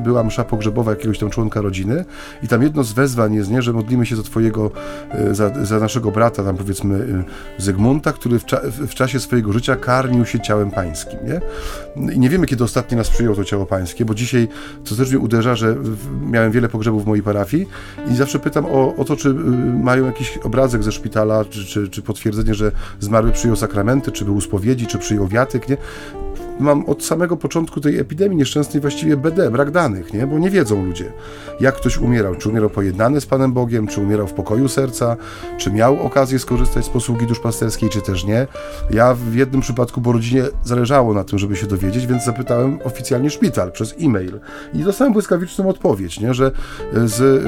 była msza pogrzebowa jakiegoś tam członka rodziny i tam jedno z wezwań jest, nie, że modlimy się za twojego, za, za naszego brata, tam powiedzmy Zygmunta, który w, cza w, czasie swojego życia karmił się ciałem pańskim, nie? I nie wiemy, kiedy ostatni nas przyjął to ciało pańskie, bo dzisiaj to też mnie uderza, że miałem wiele pogrzebów w mojej parafii i zawsze pytam o, o to, czy mają jakiś obrazek ze szpitala, czy, czy, czy potwierdzenie, że zmarły przyjął sakramenty, czy był uspowiedzi, czy przyjął wiatyk, nie? Mam od samego początku tej epidemii nieszczęsnej właściwie BD, brak danych, nie? bo nie wiedzą ludzie, jak ktoś umierał. Czy umierał pojednany z Panem Bogiem, czy umierał w pokoju serca, czy miał okazję skorzystać z posługi duszpasterskiej, czy też nie. Ja w jednym przypadku, bo rodzinie zależało na tym, żeby się dowiedzieć, więc zapytałem oficjalnie szpital przez e-mail i dostałem błyskawiczną odpowiedź, nie? że z,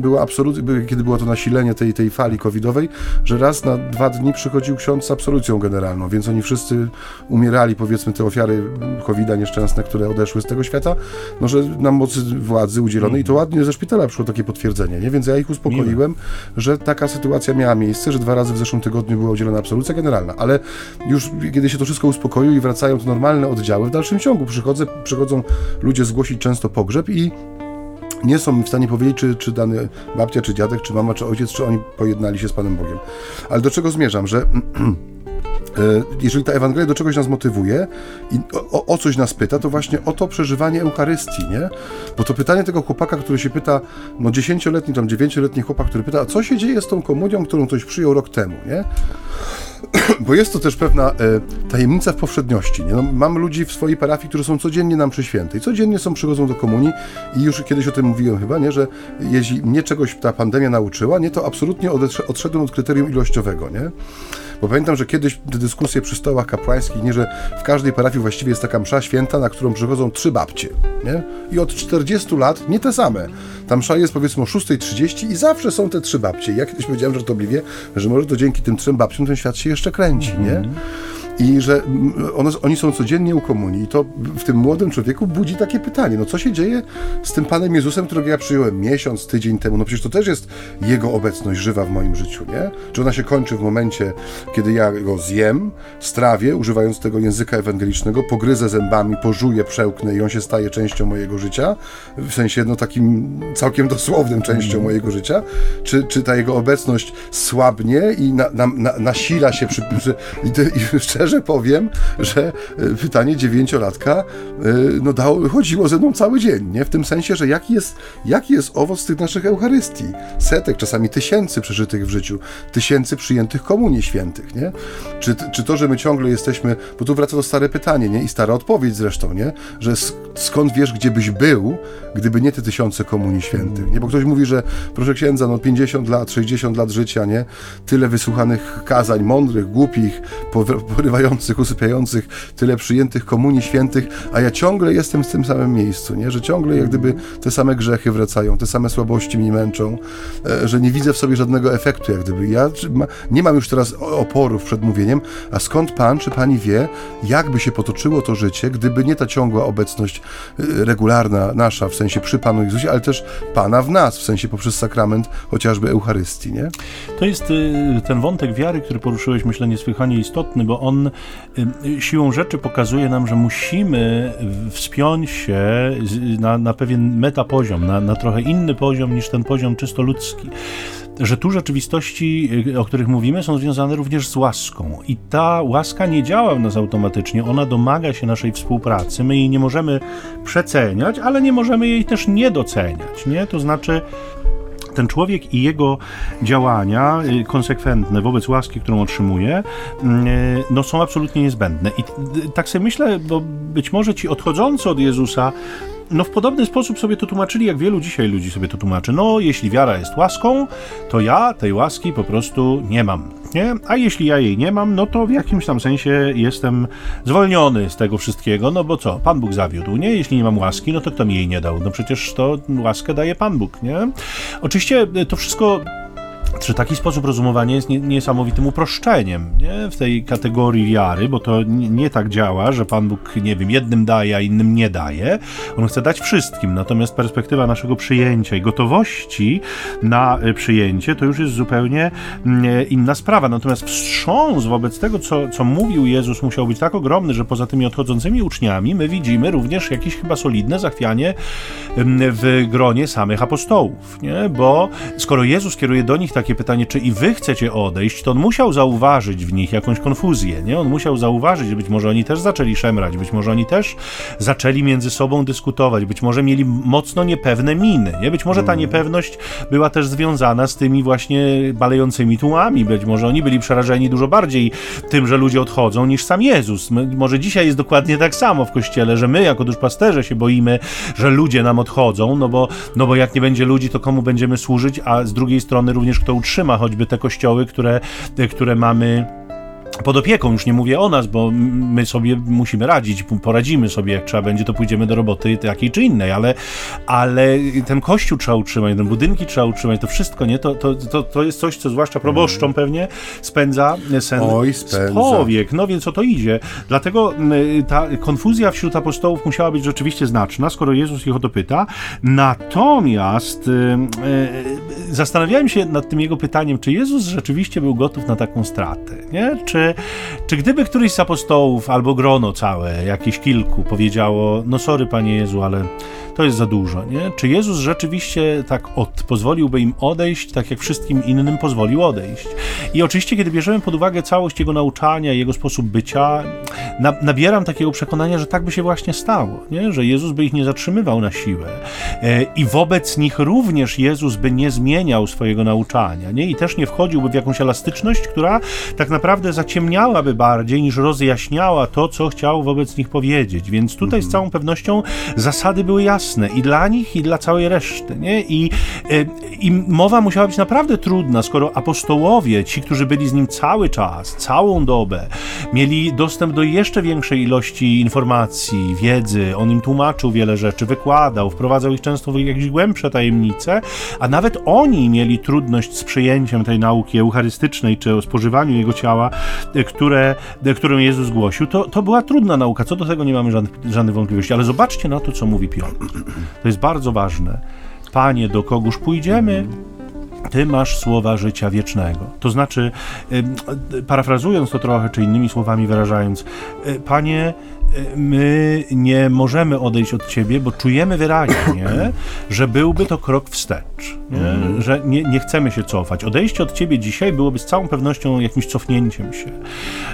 była absolutnie, kiedy było to nasilenie tej, tej fali covidowej, że raz na dwa dni przychodził ksiądz z absolucją generalną, więc oni wszyscy umierali powiedzmy te ofiary COVID-a nieszczęsne, które odeszły z tego świata, no że na mocy władzy udzielonej i to ładnie ze szpitala przyszło takie potwierdzenie, nie? Więc ja ich uspokoiłem, że taka sytuacja miała miejsce, że dwa razy w zeszłym tygodniu była udzielona absolucja generalna, ale już kiedy się to wszystko uspokoiło i wracają to normalne oddziały, w dalszym ciągu przychodzę, przychodzą ludzie zgłosić często pogrzeb i nie są w stanie powiedzieć, czy, czy dany babcia, czy dziadek, czy mama, czy ojciec, czy oni pojednali się z Panem Bogiem. Ale do czego zmierzam, że jeżeli ta Ewangelia do czegoś nas motywuje i o, o, coś nas pyta, to właśnie o to przeżywanie Eucharystii, nie? Bo to pytanie tego chłopaka, który się pyta, no dziesięcioletni, tam dziewięcioletni chłopak, który pyta, a co się dzieje z tą komunią, którą ktoś przyjął rok temu, nie? Bo jest to też pewna e, tajemnica w powszedniości. Nie? No, mam ludzi w swojej parafii, którzy są codziennie nam przy świętej. Codziennie są przychodzą do komunii i już kiedyś o tym mówiłem chyba, nie? że jeśli mnie czegoś ta pandemia nauczyła, nie, to absolutnie odszedłem od kryterium ilościowego. Nie? Bo pamiętam, że kiedyś te dyskusje przy stołach kapłańskich, nie, że w każdej parafii właściwie jest taka msza święta, na którą przychodzą trzy babcie. Nie? I od 40 lat nie te same. Ta msza jest powiedzmy o 6.30 i zawsze są te trzy babcie. Ja kiedyś powiedziałem żartobliwie, że może to dzięki tym trzem babciom ten świat się jeszcze kręci, nie? I że one, oni są codziennie u komunii. I to w tym młodym człowieku budzi takie pytanie, no co się dzieje z tym Panem Jezusem, którego ja przyjąłem miesiąc, tydzień temu? No przecież to też jest Jego obecność żywa w moim życiu, nie? Czy ona się kończy w momencie, kiedy ja go zjem, strawię, używając tego języka ewangelicznego, pogryzę zębami, pożuję, przełknę i on się staje częścią mojego życia, w sensie no takim całkiem dosłownym częścią mm. mojego życia, czy, czy ta Jego obecność słabnie i na, na, na, nasila się przy, przy i, i szczerze szczerze powiem, że e, pytanie dziewięciolatka e, no dało, chodziło ze mną cały dzień, nie? W tym sensie, że jaki jest, jaki jest owoc tych naszych Eucharystii? Setek, czasami tysięcy przeżytych w życiu, tysięcy przyjętych komunii świętych, nie? Czy, czy to, że my ciągle jesteśmy, bo tu wraca to stare pytanie, nie? I stara odpowiedź zresztą, nie? Że skąd wiesz, gdzie byś był, gdyby nie te tysiące komunii świętych, nie? Bo ktoś mówi, że proszę księdza, no 50 lat, 60 lat życia, nie? Tyle wysłuchanych kazań, mądrych, głupich, porywających usypiających, tyle przyjętych komunii świętych, a ja ciągle jestem w tym samym miejscu, nie? że ciągle jak gdyby te same grzechy wracają, te same słabości mnie męczą, e, że nie widzę w sobie żadnego efektu, jak gdyby. Ja nie mam już teraz oporów przed mówieniem, a skąd Pan czy Pani wie, jakby się potoczyło to życie, gdyby nie ta ciągła obecność e, regularna nasza, w sensie przy Panu Jezusie, ale też Pana w nas, w sensie poprzez sakrament chociażby Eucharystii, nie? To jest y, ten wątek wiary, który poruszyłeś, myślę, niesłychanie istotny, bo on Y, siłą rzeczy pokazuje nam, że musimy wspiąć się na, na pewien metapoziom, na, na trochę inny poziom niż ten poziom czysto ludzki że tu rzeczywistości, y, o których mówimy, są związane również z łaską. I ta łaska nie działa w nas automatycznie, ona domaga się naszej współpracy. My jej nie możemy przeceniać, ale nie możemy jej też nie doceniać. Nie? To znaczy, ten człowiek i jego działania y, konsekwentne wobec łaski, którą otrzymuje, y, no, są absolutnie niezbędne. I tak sobie myślę, bo być może ci odchodzący od Jezusa no w podobny sposób sobie to tłumaczyli, jak wielu dzisiaj ludzi sobie to tłumaczy. No, jeśli wiara jest łaską, to ja tej łaski po prostu nie mam. Nie? A jeśli ja jej nie mam, no to w jakimś tam sensie jestem zwolniony z tego wszystkiego, no bo co, Pan Bóg zawiódł, nie? Jeśli nie mam łaski, no to kto mi jej nie dał? No przecież to łaskę daje Pan Bóg, nie? Oczywiście to wszystko czy taki sposób rozumowania jest niesamowitym uproszczeniem nie? w tej kategorii wiary, bo to nie, tak działa, że Pan Bóg, nie wiem, jednym daje, a innym nie daje. On chce dać wszystkim, natomiast perspektywa naszego przyjęcia i gotowości na e, przyjęcie to już jest zupełnie e, inna sprawa. Natomiast wstrząs wobec tego, co, co mówił Jezus, musiał być tak ogromny, że poza tymi odchodzącymi uczniami my widzimy również jakieś chyba solidne zachwianie w gronie samych apostołów, nie? bo skoro Jezus kieruje do nich takie pytanie, czy i wy chcecie odejść, to on musiał zauważyć w nich jakąś konfuzję, nie? On musiał zauważyć, że być może oni też zaczęli szemrać, być może oni też zaczęli między sobą dyskutować, być może mieli mocno niepewne miny, nie? Być może ta mm. niepewność była też związana z tymi właśnie balejącymi tłumami, być może oni byli przerażeni dużo bardziej tym, że ludzie odchodzą, niż sam Jezus. Może dzisiaj jest dokładnie tak samo w Kościele, że my jako duszpasterze się boimy, że ludzie nam odchodzą, no bo, no bo jak nie będzie ludzi, to komu będziemy służyć, a z drugiej strony również kto utrzyma choćby te kościoły, które, które mamy pod opieką, już nie mówię o nas, bo my sobie musimy radzić, poradzimy sobie, jak trzeba będzie, to pójdziemy do roboty takiej czy innej, ale, ale ten kościół trzeba utrzymać, ten budynki trzeba utrzymać, to wszystko, nie? To, to, to, to jest coś, co zwłaszcza proboszczom mm. pewnie spędza sen Oj, spędza. powiek, no więc o to idzie. Dlatego ta konfuzja wśród apostołów musiała być rzeczywiście znaczna, skoro Jezus ich o to pyta. Natomiast e, zastanawiałem się nad tym jego pytaniem, czy Jezus rzeczywiście był gotów na taką stratę, nie? Czy czy, czy gdyby któryś z apostołów albo grono całe, jakieś kilku, powiedziało: No, sorry, panie Jezu, ale to jest za dużo, nie? Czy Jezus rzeczywiście tak od, pozwoliłby im odejść, tak jak wszystkim innym pozwolił odejść? I oczywiście, kiedy bierzemy pod uwagę całość jego nauczania, jego sposób bycia, na, nabieram takiego przekonania, że tak by się właśnie stało, nie? Że Jezus by ich nie zatrzymywał na siłę e, i wobec nich również Jezus by nie zmieniał swojego nauczania, nie? I też nie wchodziłby w jakąś elastyczność, która tak naprawdę zaciemniałaby bardziej niż rozjaśniała to, co chciał wobec nich powiedzieć. Więc tutaj z mhm. całą pewnością zasady były jasne i dla nich, i dla całej reszty. Nie? I, e, I mowa musiała być naprawdę trudna, skoro apostołowie, ci, którzy byli z nim cały czas, całą dobę, mieli dostęp do jeszcze większej ilości informacji, wiedzy, on im tłumaczył wiele rzeczy, wykładał, wprowadzał ich często w jakieś głębsze tajemnice, a nawet oni mieli trudność z przyjęciem tej nauki eucharystycznej, czy o spożywaniu jego ciała, które, którą Jezus głosił, to, to była trudna nauka, co do tego nie mamy żadnych, żadnych wątpliwości, ale zobaczcie na to, co mówi Piotr. To jest bardzo ważne. Panie, do kogóż pójdziemy? Ty masz słowa życia wiecznego. To znaczy, parafrazując to trochę, czy innymi słowami wyrażając, y, Panie, y, my nie możemy odejść od Ciebie, bo czujemy wyraźnie, że byłby to krok wstecz, nie? Mhm. że nie, nie, chcemy się cofać. Odejście od Ciebie dzisiaj byłoby z całą pewnością jakimś cofnięciem się.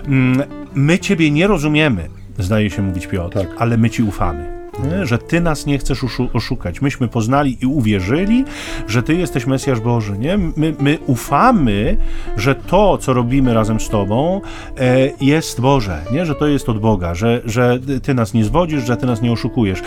Mm, my Ciebie nie rozumiemy, zdaje się mówić Piotr, tak. ale my Ci ufamy. Że Ty nas nie chcesz oszukać. Myśmy poznali i uwierzyli, że Ty jesteś Mesjasz Boży. Nie? My, my ufamy, że to, co robimy razem z Tobą, e, jest Boże, nie? że to jest od Boga, że, że Ty nas nie zwodzisz, że Ty nas nie oszukujesz. E,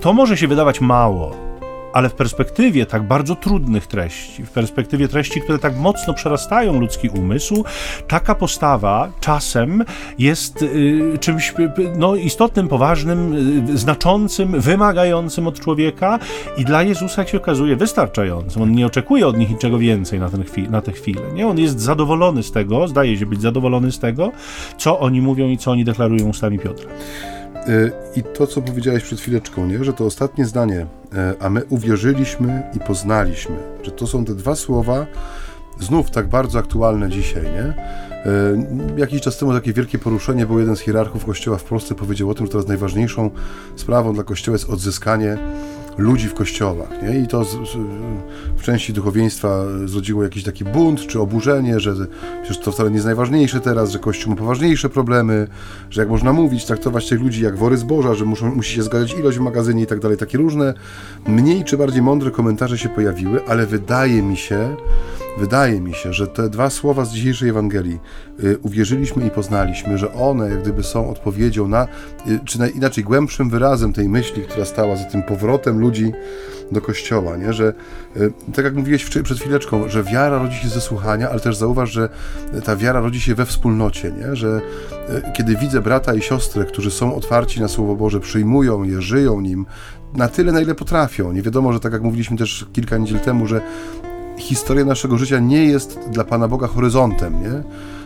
to może się wydawać mało, ale w perspektywie tak bardzo trudnych treści, w perspektywie treści, które tak mocno przerastają ludzki umysł, taka postawa czasem jest y, czymś no, istotnym, poważnym, y, znaczącym, wymagającym od człowieka i dla Jezusa, jak się okazuje, wystarczającym. On nie oczekuje od nich niczego więcej na, ten na tę chwilę. Nie? On jest zadowolony z tego, zdaje się być zadowolony z tego, co oni mówią i co oni deklarują ustami Piotra. Y, I to, co powiedziałeś przed chwileczką, nie? że to ostatnie zdanie, e, a my uwierzyliśmy i poznaliśmy, że to są te dwa słowa, znów tak bardzo aktualne dzisiaj, nie? E, jakiś czas temu takie wielkie poruszenie, bo jeden z hierarchów kościoła w Polsce powiedział o tym, że teraz najważniejszą sprawą dla kościoła jest odzyskanie ludzi w kościołach. Nie? I to z, z, w części duchowieństwa zrodziło jakiś taki bunt czy oburzenie, że przecież to wcale nie jest najważniejsze teraz, że Kościół ma poważniejsze problemy, że jak można mówić, traktować tych ludzi jak wory zboża, że muszą, musi się zgadzać ilość w magazynie i tak dalej. Takie różne mniej czy bardziej mądre komentarze się pojawiły, ale wydaje mi się, wydaje mi się, że te dwa słowa z dzisiejszej Ewangelii y, uwierzyliśmy i poznaliśmy, że one jak gdyby są odpowiedzią na, y, czy na, inaczej głębszym wyrazem tej myśli, która stała za tym powrotem ludzi do Kościoła, nie? że y, tak jak mówiłeś przed chwileczką, że wiara rodzi się ze słuchania, ale też zauważ, że ta wiara rodzi się we wspólnocie, nie? że kiedy widzę brata i siostrę, którzy są otwarci na Słowo Boże, przyjmują je, żyją nim, na tyle, na ile potrafią. Nie wiadomo, że tak jak mówiliśmy też kilka niedziel temu, że historia naszego życia nie jest dla Pana Boga horyzontem, nie?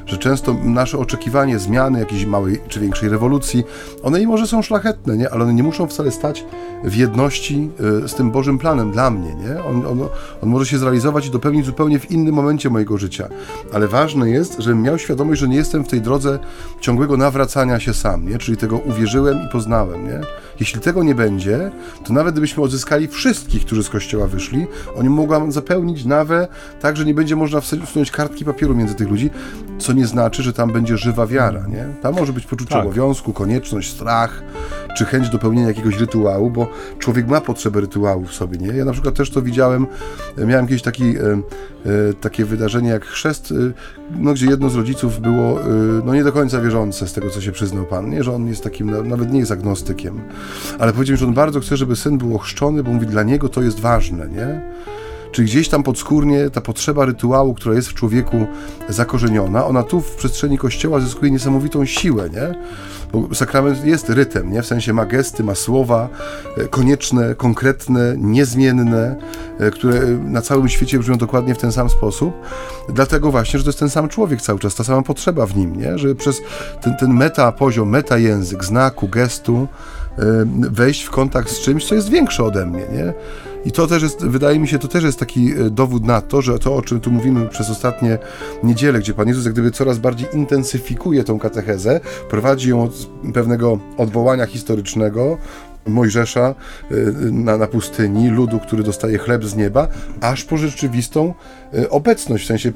Że często nasze oczekiwanie zmiany, jakiejś małej czy większej rewolucji, one i może są szlachetne, nie? ale one nie muszą wcale stać w jedności e, z tym Bożym planem dla mnie. Nie? On, on, on może się zrealizować i dopełnić zupełnie w innym momencie mojego życia. Ale ważne jest, żebym miał świadomość, że nie jestem w tej drodze ciągłego nawracania się sam, nie? czyli tego uwierzyłem i poznałem. Nie? Jeśli tego nie będzie, to nawet gdybyśmy odzyskali wszystkich, którzy z kościoła wyszli, oni mogą zapełnić nawę tak, że nie będzie można wsunąć kartki papieru między tych ludzi, co nie znaczy, że tam będzie żywa wiara. Nie? Tam może być poczucie tak. obowiązku, konieczność, strach, czy chęć dopełnienia jakiegoś rytuału, bo człowiek ma potrzebę rytuału w sobie. Nie? Ja na przykład też to widziałem, miałem jakieś taki, e, e, takie wydarzenie jak chrzest, e, no, gdzie jedno z rodziców było no, nie do końca wierzące z tego, co się przyznał Pan, nie? że on jest takim, nawet nie jest agnostykiem, ale powiedział mi, że on bardzo chce, żeby syn był ochrzczony, bo mówi, dla niego to jest ważne, nie? Czy gdzieś tam podskórnie ta potrzeba rytuału, która jest w człowieku zakorzeniona, ona tu w przestrzeni Kościoła zyskuje niesamowitą siłę, nie? Bo sakrament jest rytem, nie? W sensie ma gesty, ma słowa e, konieczne, konkretne, niezmienne, e, które na całym świecie brzmią dokładnie w ten sam sposób. Dlatego właśnie, że to jest ten sam człowiek cały czas, ta sama potrzeba w nim, nie? Że przez ten, ten meta poziom, meta język, znaku, gestu, wejść w kontakt z czymś, co jest większe ode mnie, nie? I to też jest, wydaje mi się, to też jest taki e, dowód na to, że to, o czym tu mówimy przez ostatnie niedziele, gdzie Pan Jezus jak gdyby coraz bardziej intensyfikuje tą katechezę, prowadzi ją od pewnego odwołania historycznego, Mojżesza e, na, na pustyni, ludu, który dostaje chleb z nieba, aż po rzeczywistą e, obecność, w sensie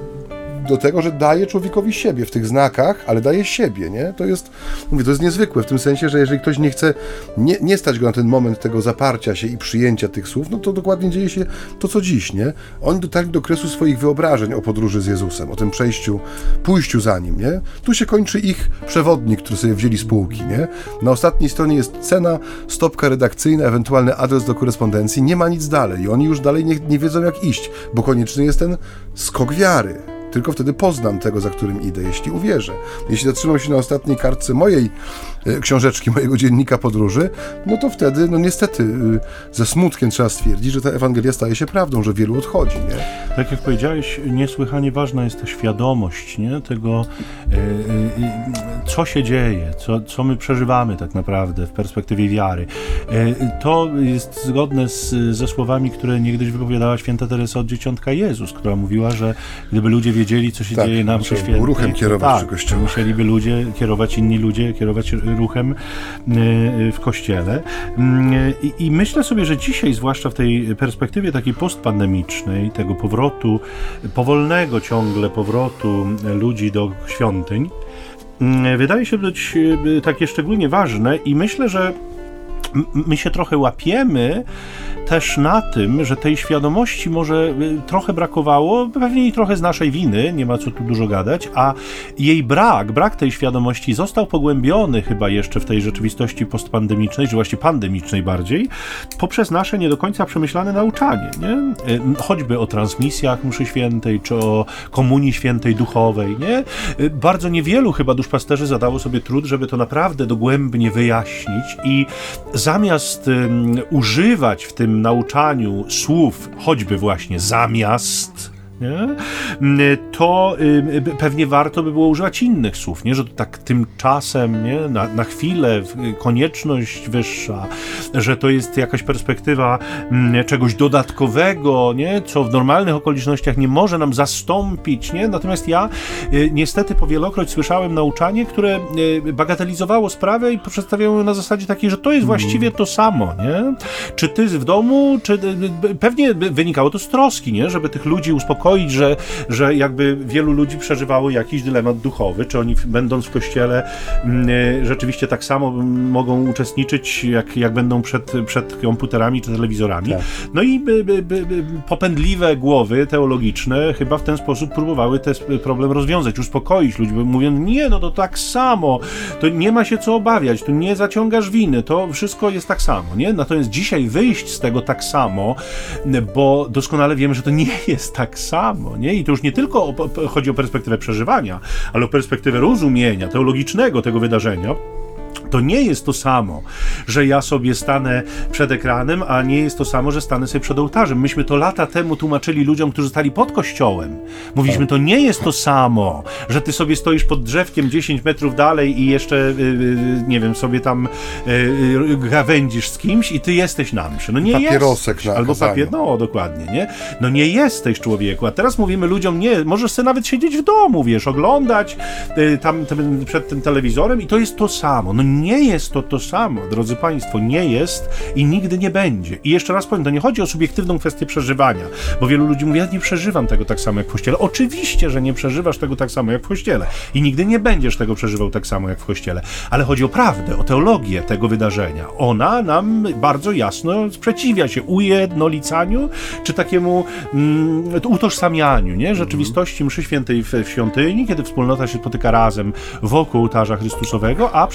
do tego, że daje człowiekowi siebie w tych znakach, ale daje siebie, nie? To jest, mówię, to jest niezwykłe w tym sensie, że jeżeli ktoś nie chce, nie, nie stać go na ten moment tego zaparcia się i przyjęcia tych słów, no to dokładnie dzieje się to, co dziś, nie? Oni dotarli do kresu swoich wyobrażeń o podróży z Jezusem, o tym przejściu, pójściu za Nim, nie? Tu się kończy ich przewodnik, który sobie wzięli spółki, nie? Na ostatniej stronie jest cena, stopka redakcyjna, ewentualny adres do korespondencji, nie ma nic dalej i oni już dalej nie, nie wiedzą jak iść, bo konieczny jest ten skok wiary. Tylko wtedy poznam tego, za którym idę, jeśli uwierzę. Jeśli zatrzymam się na ostatniej kartce mojej książeczki, mojego dziennika podróży, no to wtedy, no niestety, e, ze smutkiem trzeba stwierdzić, że ta Ewangelia staje się prawdą, że wielu odchodzi, nie? Tak jak powiedziałeś, niesłychanie ważna jest ta świadomość, nie? Tego, e, co się dzieje, co, co my przeżywamy tak naprawdę w perspektywie wiary. to jest zgodne z, ze słowami, które niegdyś wypowiadała święta Teresa od Dzieciątka Jezus, która mówiła, że gdyby ludzie wiedzieli, co się tak, dzieje na mszy świętej. ruchem kierować tak, przy kościele. musieliby ludzie kierować, inni ludzie kierować ruchem e, w kościele. Mm, I, myślę sobie, że dzisiaj, zwłaszcza w tej perspektywie takiej postpandemicznej, tego powrotu, powolnego ciągle powrotu ludzi do świątyń, mm, wydaje się być e, takie szczególnie ważne i myślę, że my się trochę łapiemy też na tym, że tej świadomości może y, trochę brakowało, pewnie i trochę z naszej winy, nie ma co tu dużo gadać, a jej brak, brak tej świadomości został pogłębiony chyba jeszcze w tej rzeczywistości postpandemicznej, czy właściwie pandemicznej bardziej, poprzez nasze nie do końca przemyślane nauczanie, nie? Choćby o transmisjach mszy świętej, czy o komunii świętej duchowej, nie? Y, bardzo niewielu chyba duszpasterzy zadało sobie trud, żeby to naprawdę dogłębnie wyjaśnić i zamiast używać w tym nauczaniu słów, choćby właśnie zamiast, nie? to y, pewnie warto by było używać innych słów, nie? że to tak tymczasem, nie? Na, na chwilę, konieczność wyższa, że to jest jakaś perspektywa czegoś dodatkowego, nie? co w normalnych okolicznościach nie może nam zastąpić. Nie? Natomiast ja y, niestety powielokroć słyszałem nauczanie, które y, bagatelizowało sprawę i przedstawiało ją na zasadzie takiej, że to jest właściwie to samo. Nie? Czy ty w domu, czy pewnie wynikało to z troski, nie? żeby tych ludzi uspokoić, niepokoić, że, że jakby wielu ludzi przeżywało jakiś dylemat duchowy, czy oni będąc w kościele mm, e, rzeczywiście tak samo mogą uczestniczyć, jak, jak będą przed, przed komputerami czy telewizorami. Tak. No i by, by, by, popędliwe głowy teologiczne chyba w ten sposób próbowały ten problem rozwiązać, uspokoić ludzi, mówiąc, nie, no to tak samo, to nie ma się co obawiać, tu nie zaciągasz winy, to wszystko jest tak samo, nie? Natomiast dzisiaj wyjść z tego tak samo, bo doskonale wiemy, że to nie jest tak samo, samo, nie? I to już nie tylko o, chodzi o perspektywę przeżywania, ale o perspektywę rozumienia teologicznego tego wydarzenia. To nie jest to samo, że ja sobie stanę przed ekranem, a nie jest to samo, że stanę sobie przed ołtarzem. Myśmy to lata temu tłumaczyli ludziom, którzy stali pod kościołem. Mówiliśmy, to nie jest to samo, że ty sobie stoisz pod drzewkiem 10 metrów dalej i jeszcze, yy, nie wiem, sobie tam yy, gawędzisz z kimś i ty jesteś na mszy. No nie Papierosek jest. Albo papier, no dokładnie, nie? No nie jesteś człowieku. A teraz mówimy ludziom, nie, możesz sobie nawet siedzieć w domu, wiesz, oglądać tam, tam przed tym telewizorem i to jest to samo. No nie jest to to samo, drodzy Państwo, nie jest i nigdy nie będzie. I jeszcze raz powiem, to nie chodzi o subiektywną kwestię przeżywania, bo wielu ludzi mówi, ja nie przeżywam tego tak samo jak w kościele. Oczywiście, że nie przeżywasz tego tak samo jak w kościele i nigdy nie będziesz tego przeżywał tak samo jak w kościele, ale chodzi o prawdę, o teologię tego wydarzenia. Ona nam bardzo jasno sprzeciwia się ujednolicaniu, czy takiemu mm, utożsamianiu, nie? Rzeczywistości mszy świętej w, w świątyni, kiedy wspólnota się spotyka razem wokół ołtarza Chrystusowego, a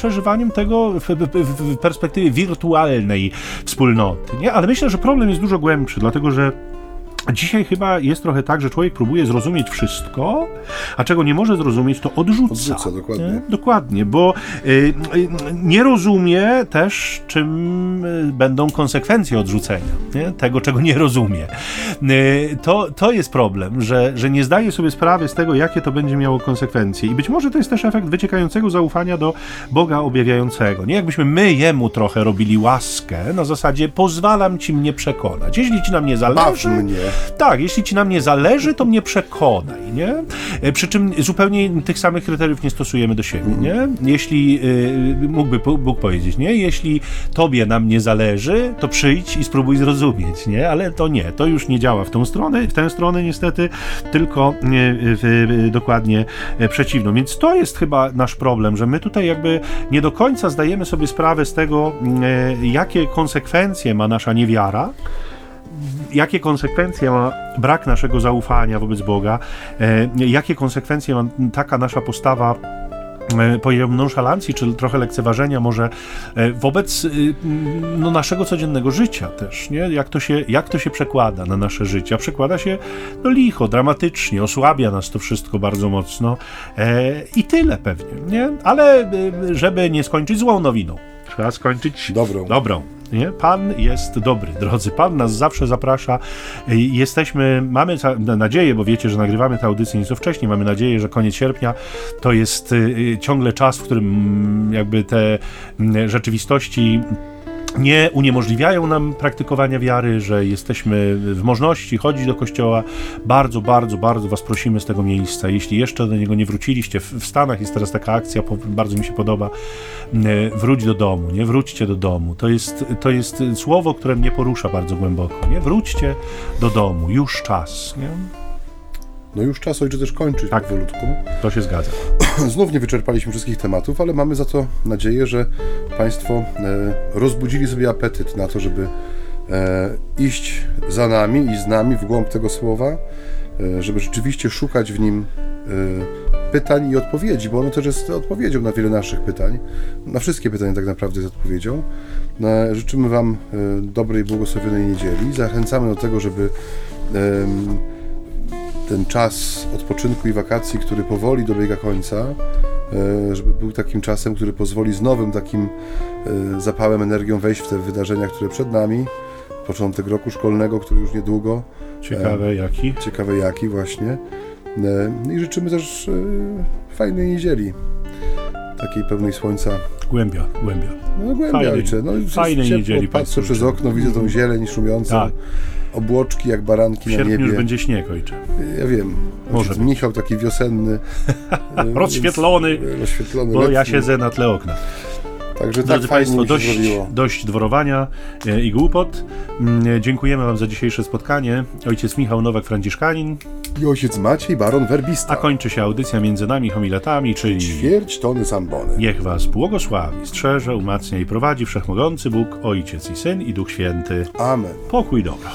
przeżywaniem tego w, w, w perspektywie wirtualnej wspólnoty. Nie? Ale myślę, że problem jest dużo głębszy, dlatego że Dzisiaj chyba jest trochę tak, że człowiek próbuje zrozumieć wszystko, a czego nie może zrozumieć, to odrzuca. Odrzuca, dokładnie. Nie? Dokładnie, bo y, y, nie rozumie też, czym y, będą konsekwencje odrzucenia, nie? tego, czego nie rozumie. Y, to, to jest problem, że, że nie zdaje sobie sprawy z tego, jakie to będzie miało konsekwencje. I być może to jest też efekt wyciekającego zaufania do Boga objawiającego. Nie jakbyśmy my jemu trochę robili łaskę, na zasadzie pozwalam ci mnie przekonać. Jeśli ci na mnie zależy... Baw mnie. Tak, jeśli ci na mnie zależy, to mnie przekonaj, nie? E, Przy czym zupełnie tych samych kryteriów nie stosujemy do siebie, nie? Jeśli, y, mógłby Bóg powiedzieć, nie? Jeśli tobie na mnie zależy, to przyjdź i spróbuj zrozumieć, nie? Ale to nie, to już nie działa w tą stronę, w tę stronę niestety, tylko y, w, dokładnie e, przeciwną. Więc to jest chyba nasz problem, że my tutaj jakby nie do końca zdajemy sobie sprawę z tego, y, jakie konsekwencje ma nasza niewiara, jakie konsekwencje ma brak naszego zaufania wobec Boga, e, jakie konsekwencje ma taka nasza postawa e, powiedziałbym nonszalancji, czy trochę lekceważenia może e, wobec y, no, naszego codziennego życia też, nie? Jak to, się, jak to się przekłada na nasze życie? Przekłada się no licho, dramatycznie, osłabia nas to wszystko bardzo mocno e, i tyle pewnie, nie? Ale y, żeby nie skończyć złą nowiną, trzeba skończyć Dobrą. Dobrą. Nie? Pan jest dobry, drodzy. Pan nas zawsze zaprasza. Jesteśmy, mamy nadzieję, bo wiecie, że nagrywamy tę audycję nieco wcześniej, mamy nadzieję, że koniec sierpnia to jest y, y, ciągle czas, w którym mm, jakby te mm, rzeczywistości nie uniemożliwiają nam praktykowania wiary, że jesteśmy w możności chodzić do kościoła. Bardzo, bardzo, bardzo Was prosimy z tego miejsca. Jeśli jeszcze do niego nie wróciliście, w, Stanach jest teraz taka akcja, bardzo mi się podoba. e, Wróć do domu, nie? Wróćcie do domu. To jest, to jest słowo, które mnie porusza bardzo głęboko, nie? Wróćcie do domu, już czas, nie? No już czas ojcze też kończyć Tak. powolutku. To się zgadza. Znów nie wyczerpaliśmy wszystkich tematów, ale mamy za to nadzieję, że Państwo e, rozbudzili sobie apetyt na to, żeby e, iść za nami i z nami w głąb tego słowa, e, żeby rzeczywiście szukać w nim pytań i odpowiedzi, bo ono też jest odpowiedzią na wiele naszych pytań. Na wszystkie pytania tak naprawdę jest odpowiedzią. E, życzymy Wam dobrej, błogosławionej niedzieli. Zachęcamy do tego, żeby ten czas odpoczynku i wakacji, który powoli dobiega końca, e, żeby był takim czasem, który pozwoli z nowym takim e, zapałem, energią wejść w te wydarzenia, które przed nami. Początek roku szkolnego, który już niedługo. Ciekawe jaki. Ciekawe jaki właśnie. E, I życzymy też e, fajnej niedzieli. Takiej pełnej słońca. Głębia, głębia. No głębiej, Fajnej- ojcze. No, fajnej ciepło, niedzieli Patrzę przez okno, widzę tą zieleń szumiącą. Tak. Obłoczki jak baranki W na sierpniu niebie. już będzie śnieg, ojcze. Ja wiem. Może. Michał taki wiosenny. e, Rozświetlony, Rozświetlony. Bo ja letni. siedzę na tle okna. Także tak Drodzy fajnie Państwo, dość, zrobiło. dość dworowania e, i głupot. Mm, Dziękujemy Wam za dzisiejsze spotkanie. Ojciec Michał Nowak-Franciszkanin. I ojciec Maciej, baron Werbista. A kończy się audycja między nami homiletami, czyli Ćwierć tony zambony. niech Was błogosławi, strzeże, umacnia i prowadzi Wszechmogący Bóg, Ojciec i Syn i Duch Święty. Amen. Pokój dobra.